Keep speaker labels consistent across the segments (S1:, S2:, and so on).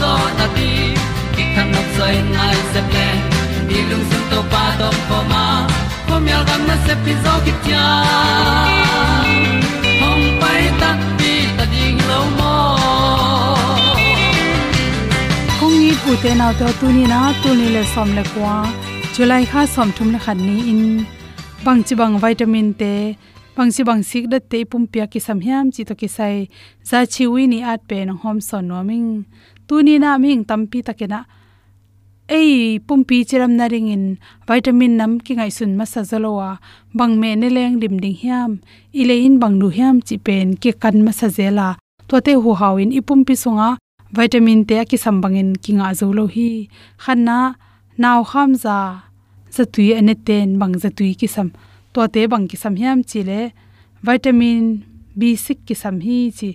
S1: zo na ti ki kan nok sai nai se ple ni lung sun to pa to pa ma. Ko myal gam na se pi zo ki tia hom pai ta ti ta ding lo mo
S2: kong ni pu te na to tu ni na tu ni le som le kwa july kha som thum le khan ni in. Bang chi bang vitamin te bang chi bang sik da te pum pia ki sam hiam chi to ki sai za chi wi ni at pe na hom son no ming tu ni na ming tam pi ta ke na. Ei, pumpi chiram na ring in vitamin nam ki ngai sun ma sa zalowa bang me ne leng dim ding hiam. Ile in bang nu hiam chi pen ke kan ma sa zela. To te hu hawin ipumpi sunga, vitamin te ki sambangin kinga zolo hi. Khanna naw kham za zatui ane ten bang zatui ki sam to te bang ki sam hiam chi le vitamin b6 ki sam hi chi.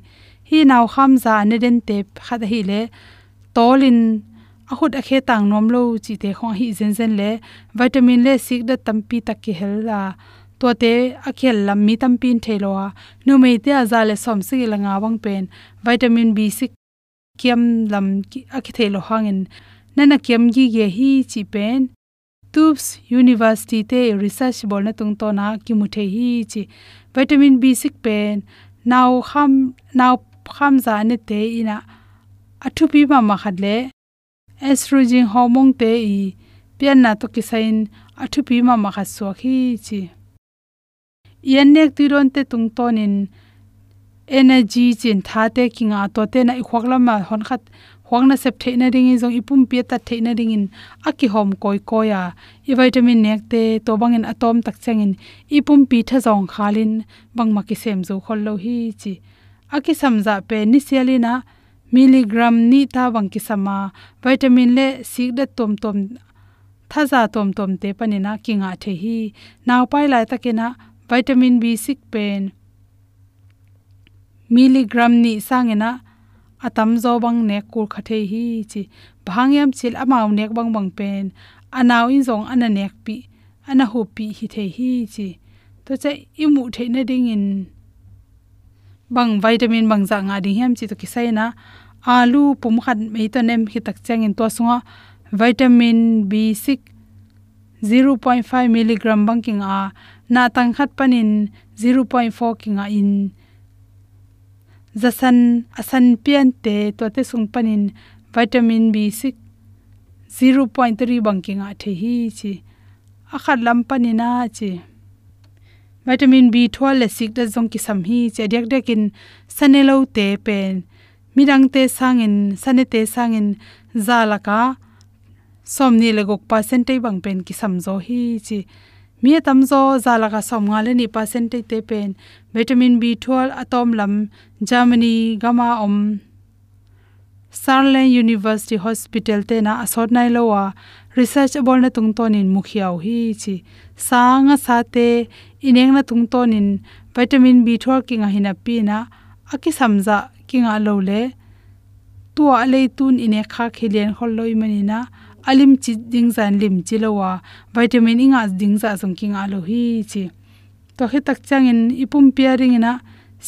S2: Hi naw kham za ne den te khada hi le. Tolin ahut akhe tang nom lo chi te khong hi zen zen le. Vitamin le sik da tampi tak ki hel la to te akhel lam mi tampin thelo nu mei te aza le som si la nga wang pen. Vitamin b6 kiam lam ki akhi thelo hangin nana kiam gi ge hi chi pen tubes university te research bol na tung to na ki mu the hi chi. Vitamin b6 pen. Now ham now kham za ne te ina athu pi ma ma khat le. Estrogen hormone te i pian na to kisain athu pi ma ma kha so khi chi. Yan nek ti ron te tung tonin energy chin tha te kinga to te na i khwaklama hon khat khwangna sep theina ring i jong ipum pe ta theina ring in aki hom koi koya i vitamin nek te to bangin atom tak changin. Ipum pi tha jong khalin. Bangma ki sem zo khol lo hi chi. Aki samja pe ni sialina milligram ni ta bang ki sama vitamin le sik da tom tom thaza tom tom te panina kinga the hi. Naw pai lai takena vitamin b6 pen. Milligram ni sangena atam zo bang ne kur khathe hi chi. Bhangyam chil amao nek bang bang pen. Anaw in zong ana nek pi, ana hu pi hi the hi chi. To che imu the na ding in. Bang vitamin bang za nga ding hem chi to kisai na. Alu pum khat mei to nem hi tak chang in to sunga. Vitamin b6 0.5 mg bang king a na tang khat panin 0.4 king a in zasan asan pian te to te sung panin vitamin b6 0.3 banking a the hi chi. Akhat lam panina chi. Vitamin b12 le sik da jong ki sam hi che dek dekin sanelo te pen mirang te sangin sanete sangin zalaka somni le gok percentage bang pen ki sam zo hi chi mi tamzo zalaka somnga le ni percentage te pen. Vitamin b12 atom lam, germany gama om. Sarlen University Hospital te na asot nai lowa. Research bol na tung tonin mukhiaw hi chi. Sanga sa te ineng na tung tonin vitamin b12 kinga hina pi na aki samja kinga lo le tua le tun ine kha khilian khol loi mani na alim chi ding zan lim chi lowa vitamin inga ding za song king alo hi chi. To he tak changin ipum pairing ina.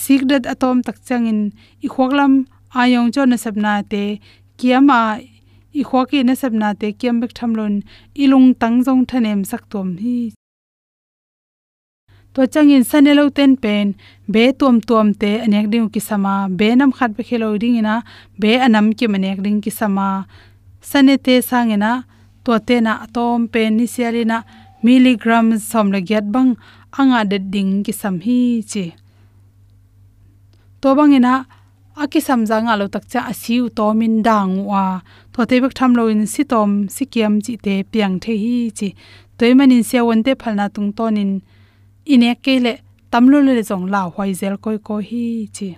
S2: Sikdat atom tak changin i khoklam ayong cho na sabna te. Kiama i khoki na sabna te. Kiam bek thamlon ilung tang jong thanem sak tom hi. To changin sanelo ten pen. Be tom tom te anek ding ki sama. Be nam khat be khelo ding ina. Be anam ki manek ding ki sama sane te sangena to te na atom pe ni sialina milligram somle gyat bang anga de ding ki sam hi chi. To bangena aki samja alo tak cha asiu to min dang wa. To te bek tham lo in si tom si kiam chi te piang the hi chi. Toy manin sia won te phalna tung tonin. Ine kele tamlo le jong la hoi zel koi ko hi chi.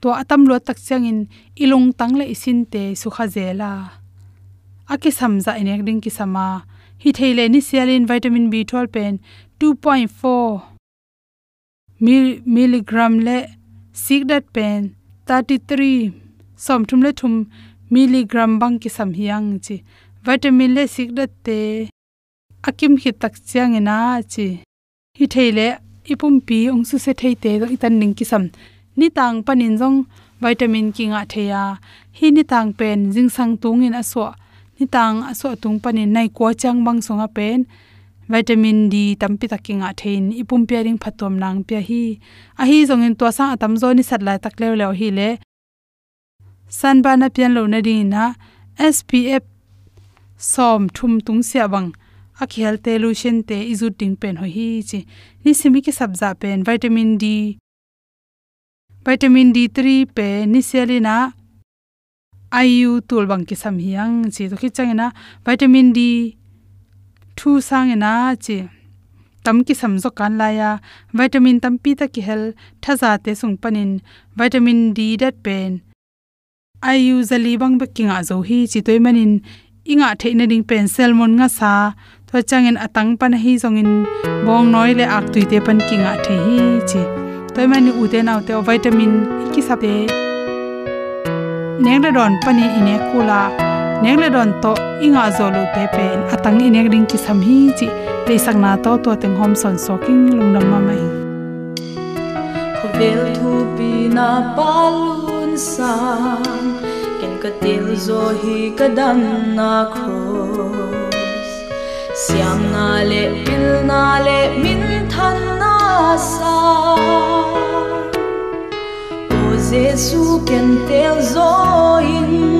S2: To atam lo tak changin ilung tang le isin te sukha zela aki samza inek ding ki sama hi theile ni sialin vitamin b12 pen 2.4 milligram le sigdat pen 33 som thum le thum milligram bang ki sam hiang chi. Vitamin le sigdat te akim hi tak chiang ina chi. Hi theile ipum pi ong su se thei te itan ning ki sam ni tang panin jong vitamin kinga theya. Hi ni tang pen jing sang tung in aso hitang aso tung pani nai ko chang bang songa pen. Vitamin d tampi takinga thein. Ipum pairing phatom nang pya hi. A hi zongin to sa atam zo ni satla tak lew lew hi le. San ba na pian lo na ding na. Spf som thum tung sia bang. A khel te lution te izu ting pen ho hi chi. Ni simi ki sabza pen. Vitamin d. Vitamin d3 pe ni selina iu tul bang ki sam hiang chi to khi changena vitamin d thu sangena chi tam ki sam zo kan la ya vitamin tam pi ta ki hel thaza te sung panin vitamin d dat pen. Ayu zali bang be kinga zo hi chi toy manin inga theina ding pen salmon nga sa to changin atang pan hi zongin bong noi le ak tuite pan kinga the hi chi toy mani u te naw te vitamin ki sa te neng le don pani ine kula. Neng le don to inga zolu pe pe atang ine ring ki sam hi chi. Te sang na to to teng hom son so king lung nam ma mai
S3: khovel thu pi na palun sang. Ken ka til zo hi ka dan na cross siam na le pil na le min than na sa Jesus, é quem teus oídos.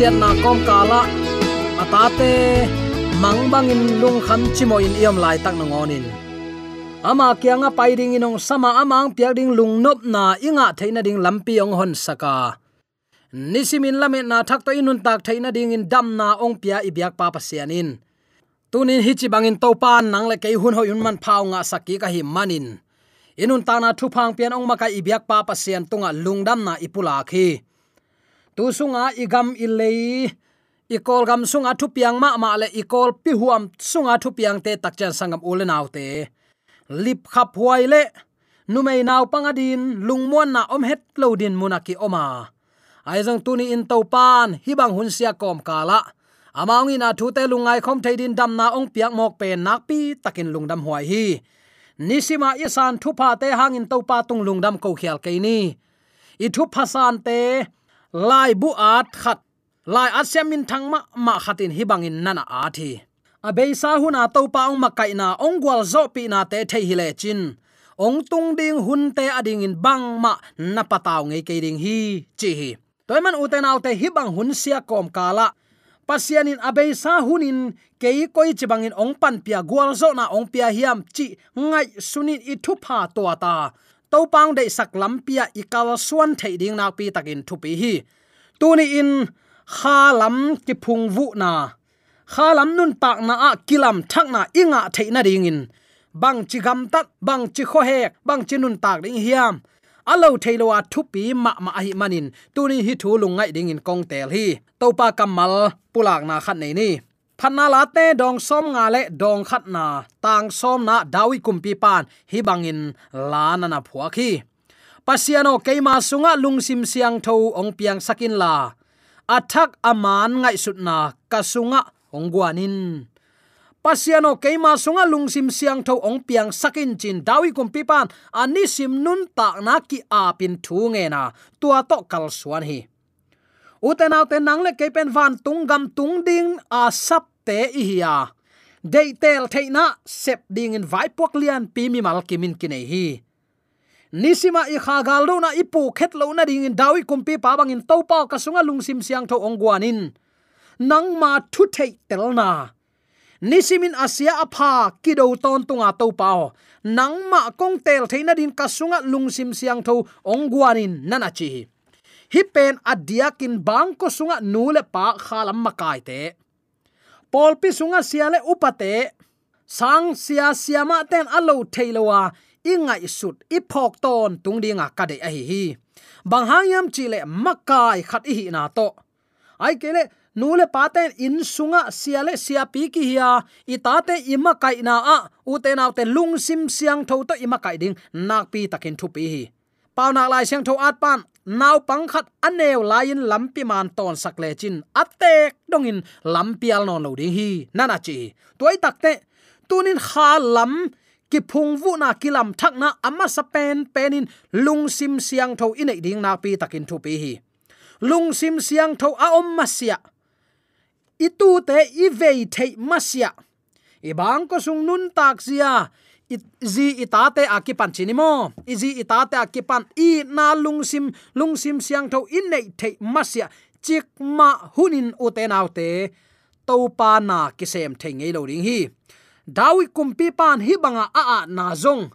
S4: Siat na kom kala atate mangbangin lung kham chimo in iom lai tak na ngonin ama kyanga paiding inong sama amang piak ding lung nop na inga theina ding lampi ong hon saka nisimin lame na thak to inun tak theina ding in dam na ong pia ibyak pa pasianin tunin hichi bangin topan nang le kei hun ho yun man phau nga saki ka hi manin inun ta na thu phang pian ong maka ibyak pa pasian tunga lungdam na ipula khi tu sunga igam ilei, ikol gam sunga thu piang ma ma le ikol pi huam sunga thu piang te tak chan sangam ule naw te. Lip khap huai le nu mei naw pangadin lungmon na om het lodin munaki oma. Ai tuni in to pan hi bang hun sia kom kala. Amang ina thu te lungai khom theidin dam na ong piak mok pe nak pi takin lungdam huai hi nisima isan thupa te hangin topa tung lungdam ko khial ke ni. I thupa san te lai bu at khat, lai asem min thangma ma khatin hibangin nana athi thi. Abei sa huna topa ong makai na ong gwal zo pi na te thei hile chin. Ong tung ding hun te ading in bang ma, na pataw ngei ke ding hi, chi hi. Toy man uten alte hi bang hun sia kom kala pasianin abei sa hunin, kei koi chibangin ong pan pia gwal zo na ong pia hiam chi ngai sunin i thu pha to ta. To pang de sak lampia ikal suan thei ding nak pi takin thupi hi. Tuni in, kha lam ki phung vu na. Kha lam nun pak na a kilam thak na inga thei na ding in. Bang chi gam tat, bang chi kho hek, bang chi nun tak ding hiam alo theilowa thupi ma ma hi manin. Tuni hi thu lungai ding in kong tel hi. Topa kamal, pulak na khat nei ni. Phanna la te dong som nga le dong khat na. Tang som na dawi kumpi pan. Hi bangin la na na phua khi pasiano keima sunga lungsim siang tho ong piang sakin la. Athak aman ngai sutna kasunga ongwanin pasiano keima sunga lungsim siang tho ong piang sakin chin dawi kum pipan ani sim nun ta na ki a pin thu nge na. Tua to kal suan hi. Uten autte nang le kepen van tung gam tung ding, a sap te i hiya dei tel theina sep ding in vai pok lian pi mi mal kimin kinai hi. Nisima i kha gal lo na ipu khet lo na ding in dawi kumpi pa bang in topa ka sunga lungsim siang tho ongguanin nang ma thu thei tel na nisimin asia apha kido ton tunga to pao nang ma kong tel theina din kasunga lungsim siang tho ongwanin nana chi hi pen adiakin bang ko sunga nule pa khalam makai te. Polpi sunga siale upate, sang sia siama ten alo theilowa inga isut ipok ton tungdinga kade a hi hi bang hangyam chile makai khat hi na to. Ai kele nule paten in sunga siale sia pi ki hiya itate ima kai na a. Ute na te lung sim siang tho to ima kai ding. Nak pi takin thu pi hi. Pau nak lai siang tho at pan. Naw pang khat anew lain lampi man ton sakle chin. Atek dongin lampial non lo ding hi. Nana chi. Toy takte tunin kha lam. Ki phung vu na kilam thak na. Amma sa pen penin lung sim siang tho inei ding. Na pi takin thu pi hi. Lung sim siang tho a om masia itu te i vei thei masia. I bang ko sung nun tak sia zi itate akipan chinimo. Izi itate akipan i na lungsim lungsim siang tho in nei thei masia. Chik ma hunin uten autte to pa na kisem thei ngei lo ring hi. Dawi kumpi pan hi banga a a na zong.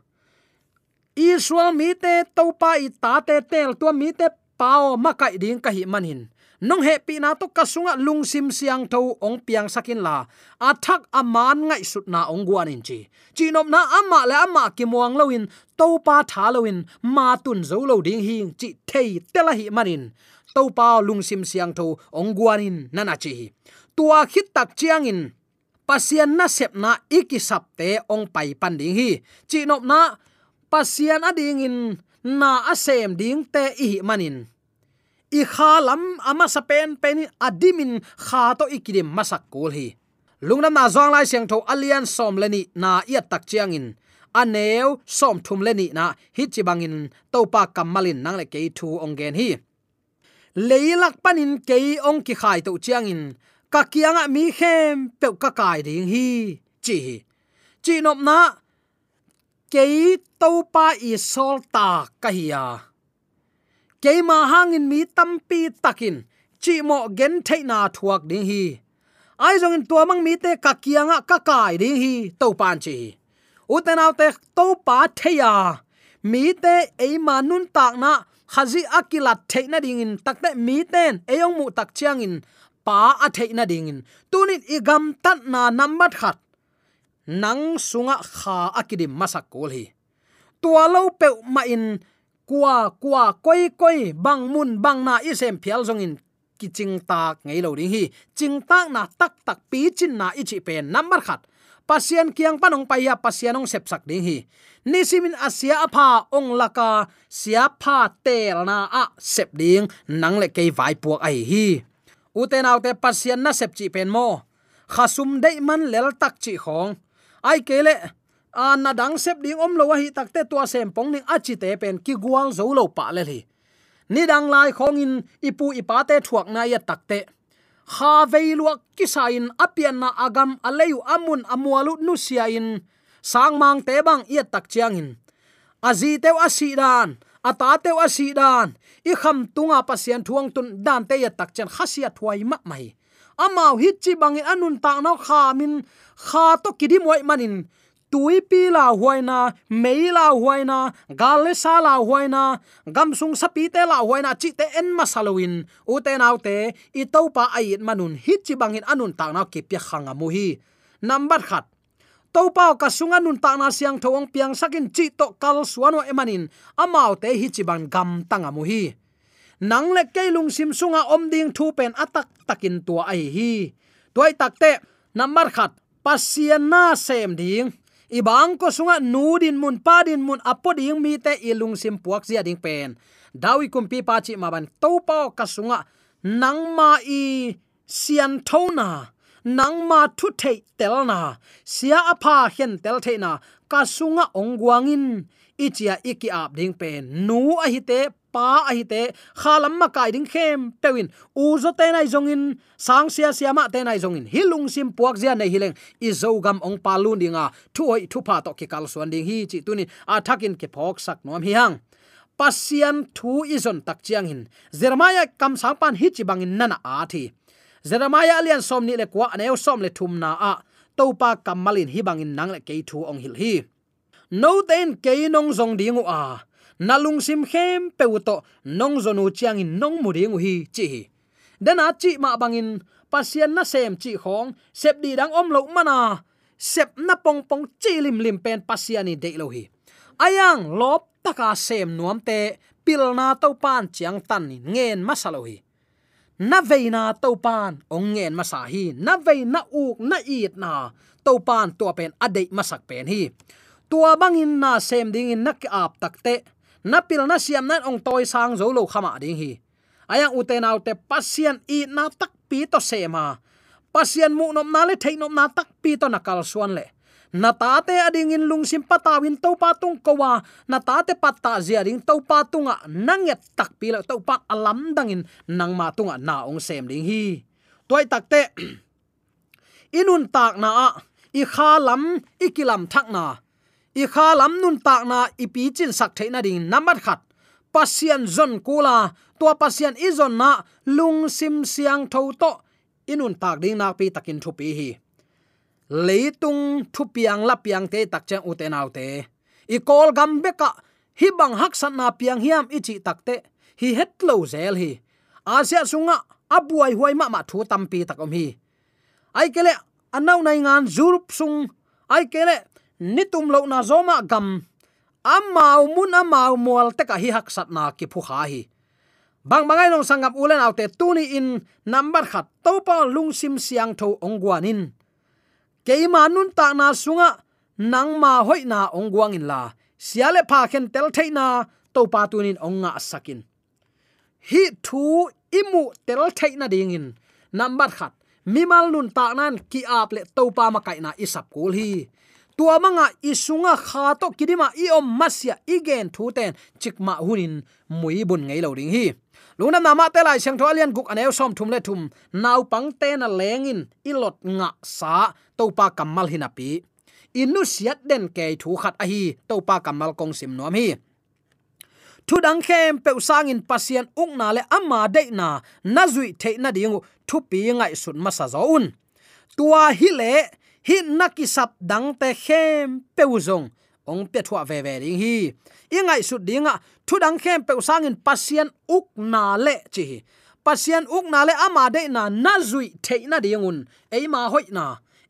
S4: Israel mi te to pa itate tel to mi te pao makai ding ka hi manin nong he pi na to kasunga lungsim siang tho ong piang sakin la. Athak aman ngai sut na ong guan in chi. Chinom na ama le ama ki muang loin to pa tha loin ma tun zo lo ding hi chi thei tela hi manin to pa lungsim siang tho ong guan in nana chi tua khit tak chiang in pasian na sep na iki sap te ong pai pan ding hi. Chinom na pasian ading in, na asem ding te i manin i kha lam ama sa pen pen adimin kha to ikidim masak kul hi. Lungnam na zong lai siang tho alian som leni na ia tak chiang in. Aneu som thum leni na hi chi bangin topa kamalin nang le ke thu ongen hi. Leilak panin ke ong ki khai to chiang in. Ka kianga mi khem pe ka kai ding hi, chi chi nop na ke topa i sol ta ka hiya keima hangin mi tampi takin. Chi mo gen theina thuak ding hi. Ai zong in tua mang mi te ka kianga ka kai ding hi to pan chi. Uten te to pa theya. Mi te e manun tak na khazi akilat theina ding in. Takte mi ten eyong mu tak chiang in. Pa a theina ding in. Tunin igam tat na nambat khat. Nang sunga kha akidim masak kol hi. Tua lo pe ma in kwa kwa koi koi bang mun, bang na, i sem phial zong in. Ki ching tak ngei lo ding hi. Ching tak na, tak tak pi chin na, i chi pen number khat. Pasien kiang panong paya pasianong sep sak ding hi. Ni simin asia apha ong laka sia pha tel na a sep ding, nang le kei vai puak ai hi. Uten autte pasien na sep chi pen mo. Khasum dei man lel tak chi khong ai kele an na dang sep ding om lo hi takte tua sem pong ning achi te pen ki gual zo lo pa le li. Ni dang lai khong in ipu ipa te thuak na ya takte kha veiluak kisain apian na agam aleyu amun amualu nu sia in. Sang mang te bang ya tak chiang in. Azi teu asidan ata teu asidan i kham tunga pasian thuang tun dan te ya tak chen khasia thuai ma mai. Amau hit chi bang anun ta no kha min, kha to kidi moi manin tui pi la huaina mei la huaina gale sa la huaina gam sung sapi te la huaina chi te en masalowin u te nau te i to pa ai manun hit chi bangin anun ta na ki pya khanga à mu hi. Number khat to pa ka sunga nun ta na siang thong piang sakin chi to kal suano emanin amau te hi chi bang gam tanga mu hi. Nang le keilung sim sunga à om ding thu pen atak takin tua ai hi. Toy takte number khat pasiana na sem ding ibang ko sunga nudin mun, padin mun apoding mi te ilung sim puak zia ding pen. Dawi kumpi pa chi maban to pa ka sunga, nang ma i sian thona nang ma thu thei tel na, sia apha hen tel thei na, ka sunga ongwangin ichia iki ap ding pe nu a hi te pa a hi te khalam ma kai ding khem pewin. U zo te nai zong in sang sia sia ma te nai zong in hilung sim puak zia nei hileng. I zo gam ong pa lu dinga. Thu oi thu pa to ki kal suan ding hi chi tunin a thakin ke phok sak nom hi hang pasian thu izon tak chiang hin. Jeremiah kam sang pan hi chi bangin nana a thi. Jeremiah alian som ni le kwa ne som le thum na a. Topa kamalin hi bangin nang le ke thu ong hil hi no ten ke nong zong dingu a nalung à. sim khem peuto nong zonu chiang in nong mu dingu hi chi dana chi ma bangin pasian na sem chi khong sep di dang om lo mana sep na pong pong chi lim lim pen pasiani de lo hi. Ayang lop taka sem nuam te pilna to pan chiang tan ni ngen masalo hi. Na veina to pan ong ngen masahi na veina uk na it na to pan to pen ade masak pen hi tua bangin na sem ding in nak ap takte na pil na siam nan ong toy sang zo lo khama ding hi. Ayang uten autte pasien i na tak pi to sema pasien mu nom na le, thei nom na tak pi to nakal suan le. Na ta te ading in lung sim patawin to patung kowa na ta te patta zia ding to patunga nanget tak pi lo to pa alam dangin nang ma tunga na ong sem ding hi. Toy tak te, inun tak na a. I kha lam ikilam thak na i kha lam nun tak na i pi chin sak theina ding namat khat pasian zon kula, tua pasian izon na lung sim siang tho to inun tak ding nak pi takin thu pi hi. Leitung thu piang la piang te tak chang uten autte. I kol gam beka hi bang hak san na piang hiam ichi takte hi het lo zel hi. Asia sunga, abuai huai ma ma thu tampi takom hi. Ai kele anau nai ngan zurup sung. Ai kele nitum lo na zoma gam. Amau mun amau mual te ka hi hak sat na ki phu kha hi. Bang bangai nong sangam ulen autte tuni in number khat to pa lung sim siang tho ongwanin keima nun ta na sunga, nang ma hoi na ongwang in la. Siale pha khen tel theina to pa tunin onga sakin hi thu imu tel theina ding in. Number khat mimal nun ta nan ki ap le to pa ma kai na isap kul hi tua manga isunga kha to kidima i om masya igen thu ten chikma hunin mui bun ngei lo ring hi. Luna nama te lai siang tho alian guk aneu som thum le thum. Naw pang te na lengin ilot nga sa topa kamal hinapi inu siat den ke thu khat a hi topa kamal kong sim nom hi. Thu dang khem pe sang in pasien uk na le ama de na na zui the na ding thu pi ngai sun masa zo un. Tua hi le hi naki sap dang te khem peuzong ong pe thua ve ve ding hi. Ingai su dinga thu dang khem pe sang in pasien uk na le chi pasien uk na le ama de na na zui the na dingun eima hoi na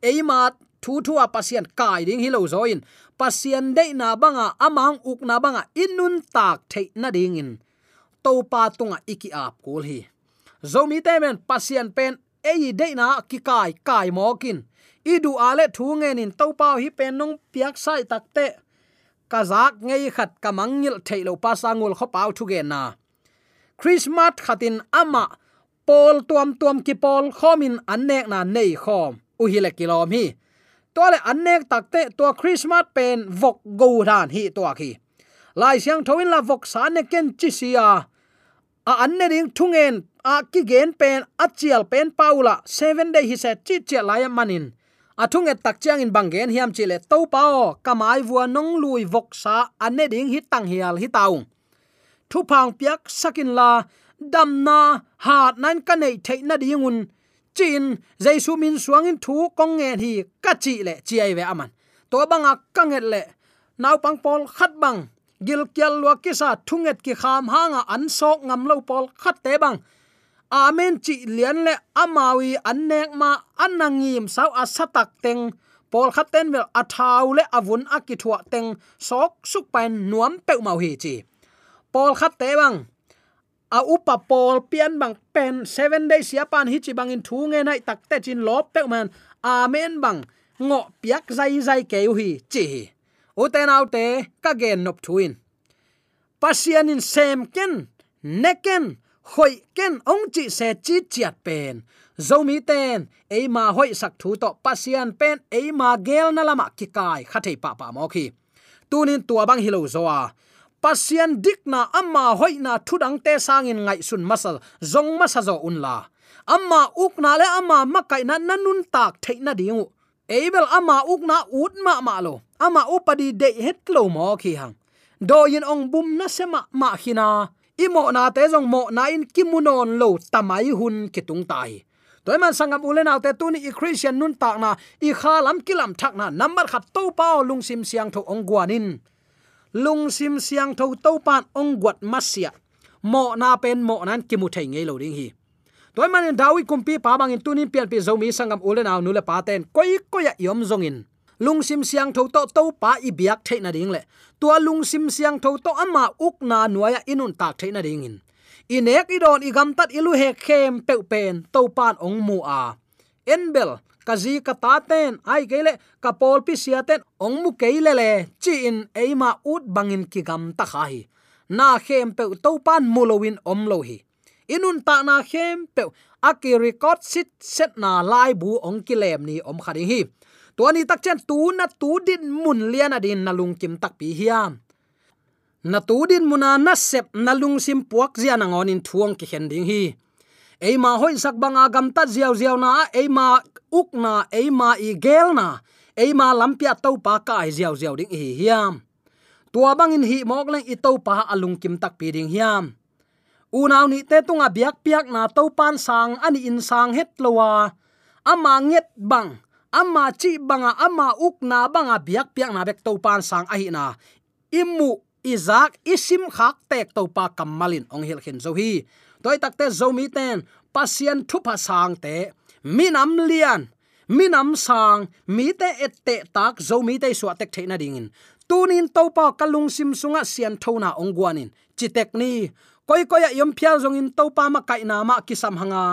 S4: ei ma thu thu a pasien kai ding hi lo zoin pasien de na banga amang uk na banga inun tak the na ding in to pa tunga iki ap kul hi zomi te men pasien pen ei de na ki kai kai mokin idu ale thu nge nin to pau hi pen nong piak sai takte. Kazak ngei khat kamangil thailo pasangul kho pau thu ge na. Christmas khatin ama pol tuam tuam ki pol khomin annek na nei khom. U hi le kilom hi. To le annek takte to christmas pen vok go ran hi to khi lai siang thoin la vok sa ne ken chi sia. A anne ring thungen, a ki gen pen, a chial pen paula. Seven day hi se chi chi lai manin athung et tak chiang in bangen hiam chile to pao kamai vua nong lui vok sa ane ding hi tang hial hi taung. Thu phang piak sakin la, dam na hat nan ka nei thei na dingun chin, jaisu min suang in thu kong nge hi ka chi le chi ai ve aman. To banga kanget le naw pang pol khat bang. Gil kyal lo ki sa thunget ki kham hanga an sok ngam lo pol khat te bang amen chi lian le amawi annek ma anangim sau asatak teng. Pol khaten vel athau le avun akithua teng. Sok suk pen nuam pe mau hi chi. Pol khat te bang, a upa pol pian bang pen 7 days ya pan hi chi bang in thu nge nai tak te chin lop pe man. Amen bang, ngo piak zai zai ke hi chi uten autte ka gen nop thuin. Pasian in sem ken neken hoi ken ong chi se chi chiat pen. Zomi ten e ma hoi sak thu to pasian pen e ma gel na lama ki kai khathei pa pa mo khi. Tunin tua bang hilo zoa. Pasian dikna amma hoina thudang te sangin ngai sun masal zong masa zo unla amma ukna le amma makai na nanun tak theina dingu. Ebel ama ukna ut ma ma lo. Amma upadi de het lo mo khi hang. Do yin ong bum na sema ma khina imo na te jong mo na in kimunon lo tamai hun kitung tai. Toy man sangam ulen autte tuni i christian nun tak na, i khalam kilam thak na, number khat to pao lung sim siang tho ong guanin lung sim siang tho to pan ong guat masia mo na pen mo nan kimu thei ngei lo ding hi. Toy man dawi kumpi pa bangin tunin pian pi zomi sangam ulen au nule paten koi koya yom zongin lungsim siang tho to to pa i biak theina ding le. Tua lungsim siang tho to ama uk na nuaya inun tak theina ding in. Inek idon igam tat ilu he khem pe pen to pan ong mu a. Enbel kazi ka ta ten ai gele ka pol pi sia ten ong mu keile le chi in eima ut bangin ki gam ta hi, na khem pe to pan mulowin om lo hi. Inun ta na khem pe aki record sit set na lai bu ong ki lem ni om khadi hi to ni tak chen tu na tu din mun lian adin na lung kim tak pi hiam. Na tu din muna na sep na lung sim puak zia na ngonin thuang ki khen ding hi. Eima hoi sak banga gam ta ziaw ziaw na eima uk na eima i gel na eima lampia to pa ka ai ziaw ziaw ding hi hiam. Tua bangin hi mok leng i to pa alung kim tak pi ding hiam. Unaw ni te tunga biak piak na to pan sang ani in sang het lowa. Ama nget bang ama chi banga ama uk na banga biak piak na bek to pan sang a hi na. Imu izak isim khak tek to pa kamalin ong hil khin zo hi. Toy takte zo mi ten, pasien thu pa sang te minam lian minam sang, mi te ette tak zo mi te suwa tek theina dingin. Tunin topa kalung sim sunga sian thona ong guanin. Chitek ni, koi koi yom phial zongin topa pa ma kai na ma kisam hanga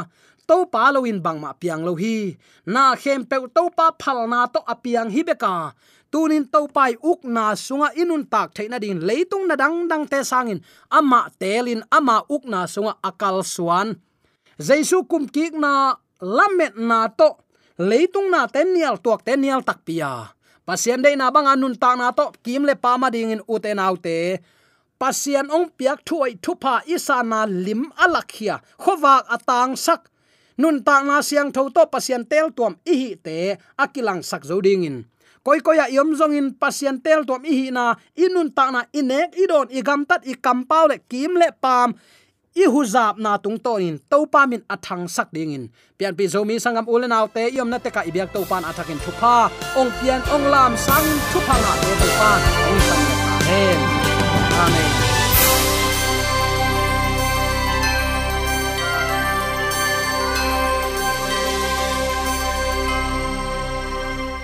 S4: to pa lo in bang ma piang lo hi. Na khem pe to pa phal na to apiang hi beka. Tunin to pai uk na sunga inun tak theina din leitung na dang dang te sangin. Ama telin, ama uk na sunga akal suan. Jaisu kum ki na lamet na to leitung na tenial tuak tenial tak pia. Pasien dei na bang anun tak na to kim le pa ma ding in uten autte pasien ong piak thuai thupa isana lim alakhia khowak atang sak nun ta na siang tho to pasien tel tuam i hi te akilang sak zo ding in. Koi koi ya yom zong in pasien tel tuam i hi na inun ta na inek idon igam tat i kampau le kim le pam. I hu zap na tung to in, to pa min athang sak ding in. Pian pi zomi sangam ulen naw te yom na te ka ibyak to pan athakin thupa ong pian ong lam sang thupa na te to pan. Ong sang amen. Amen.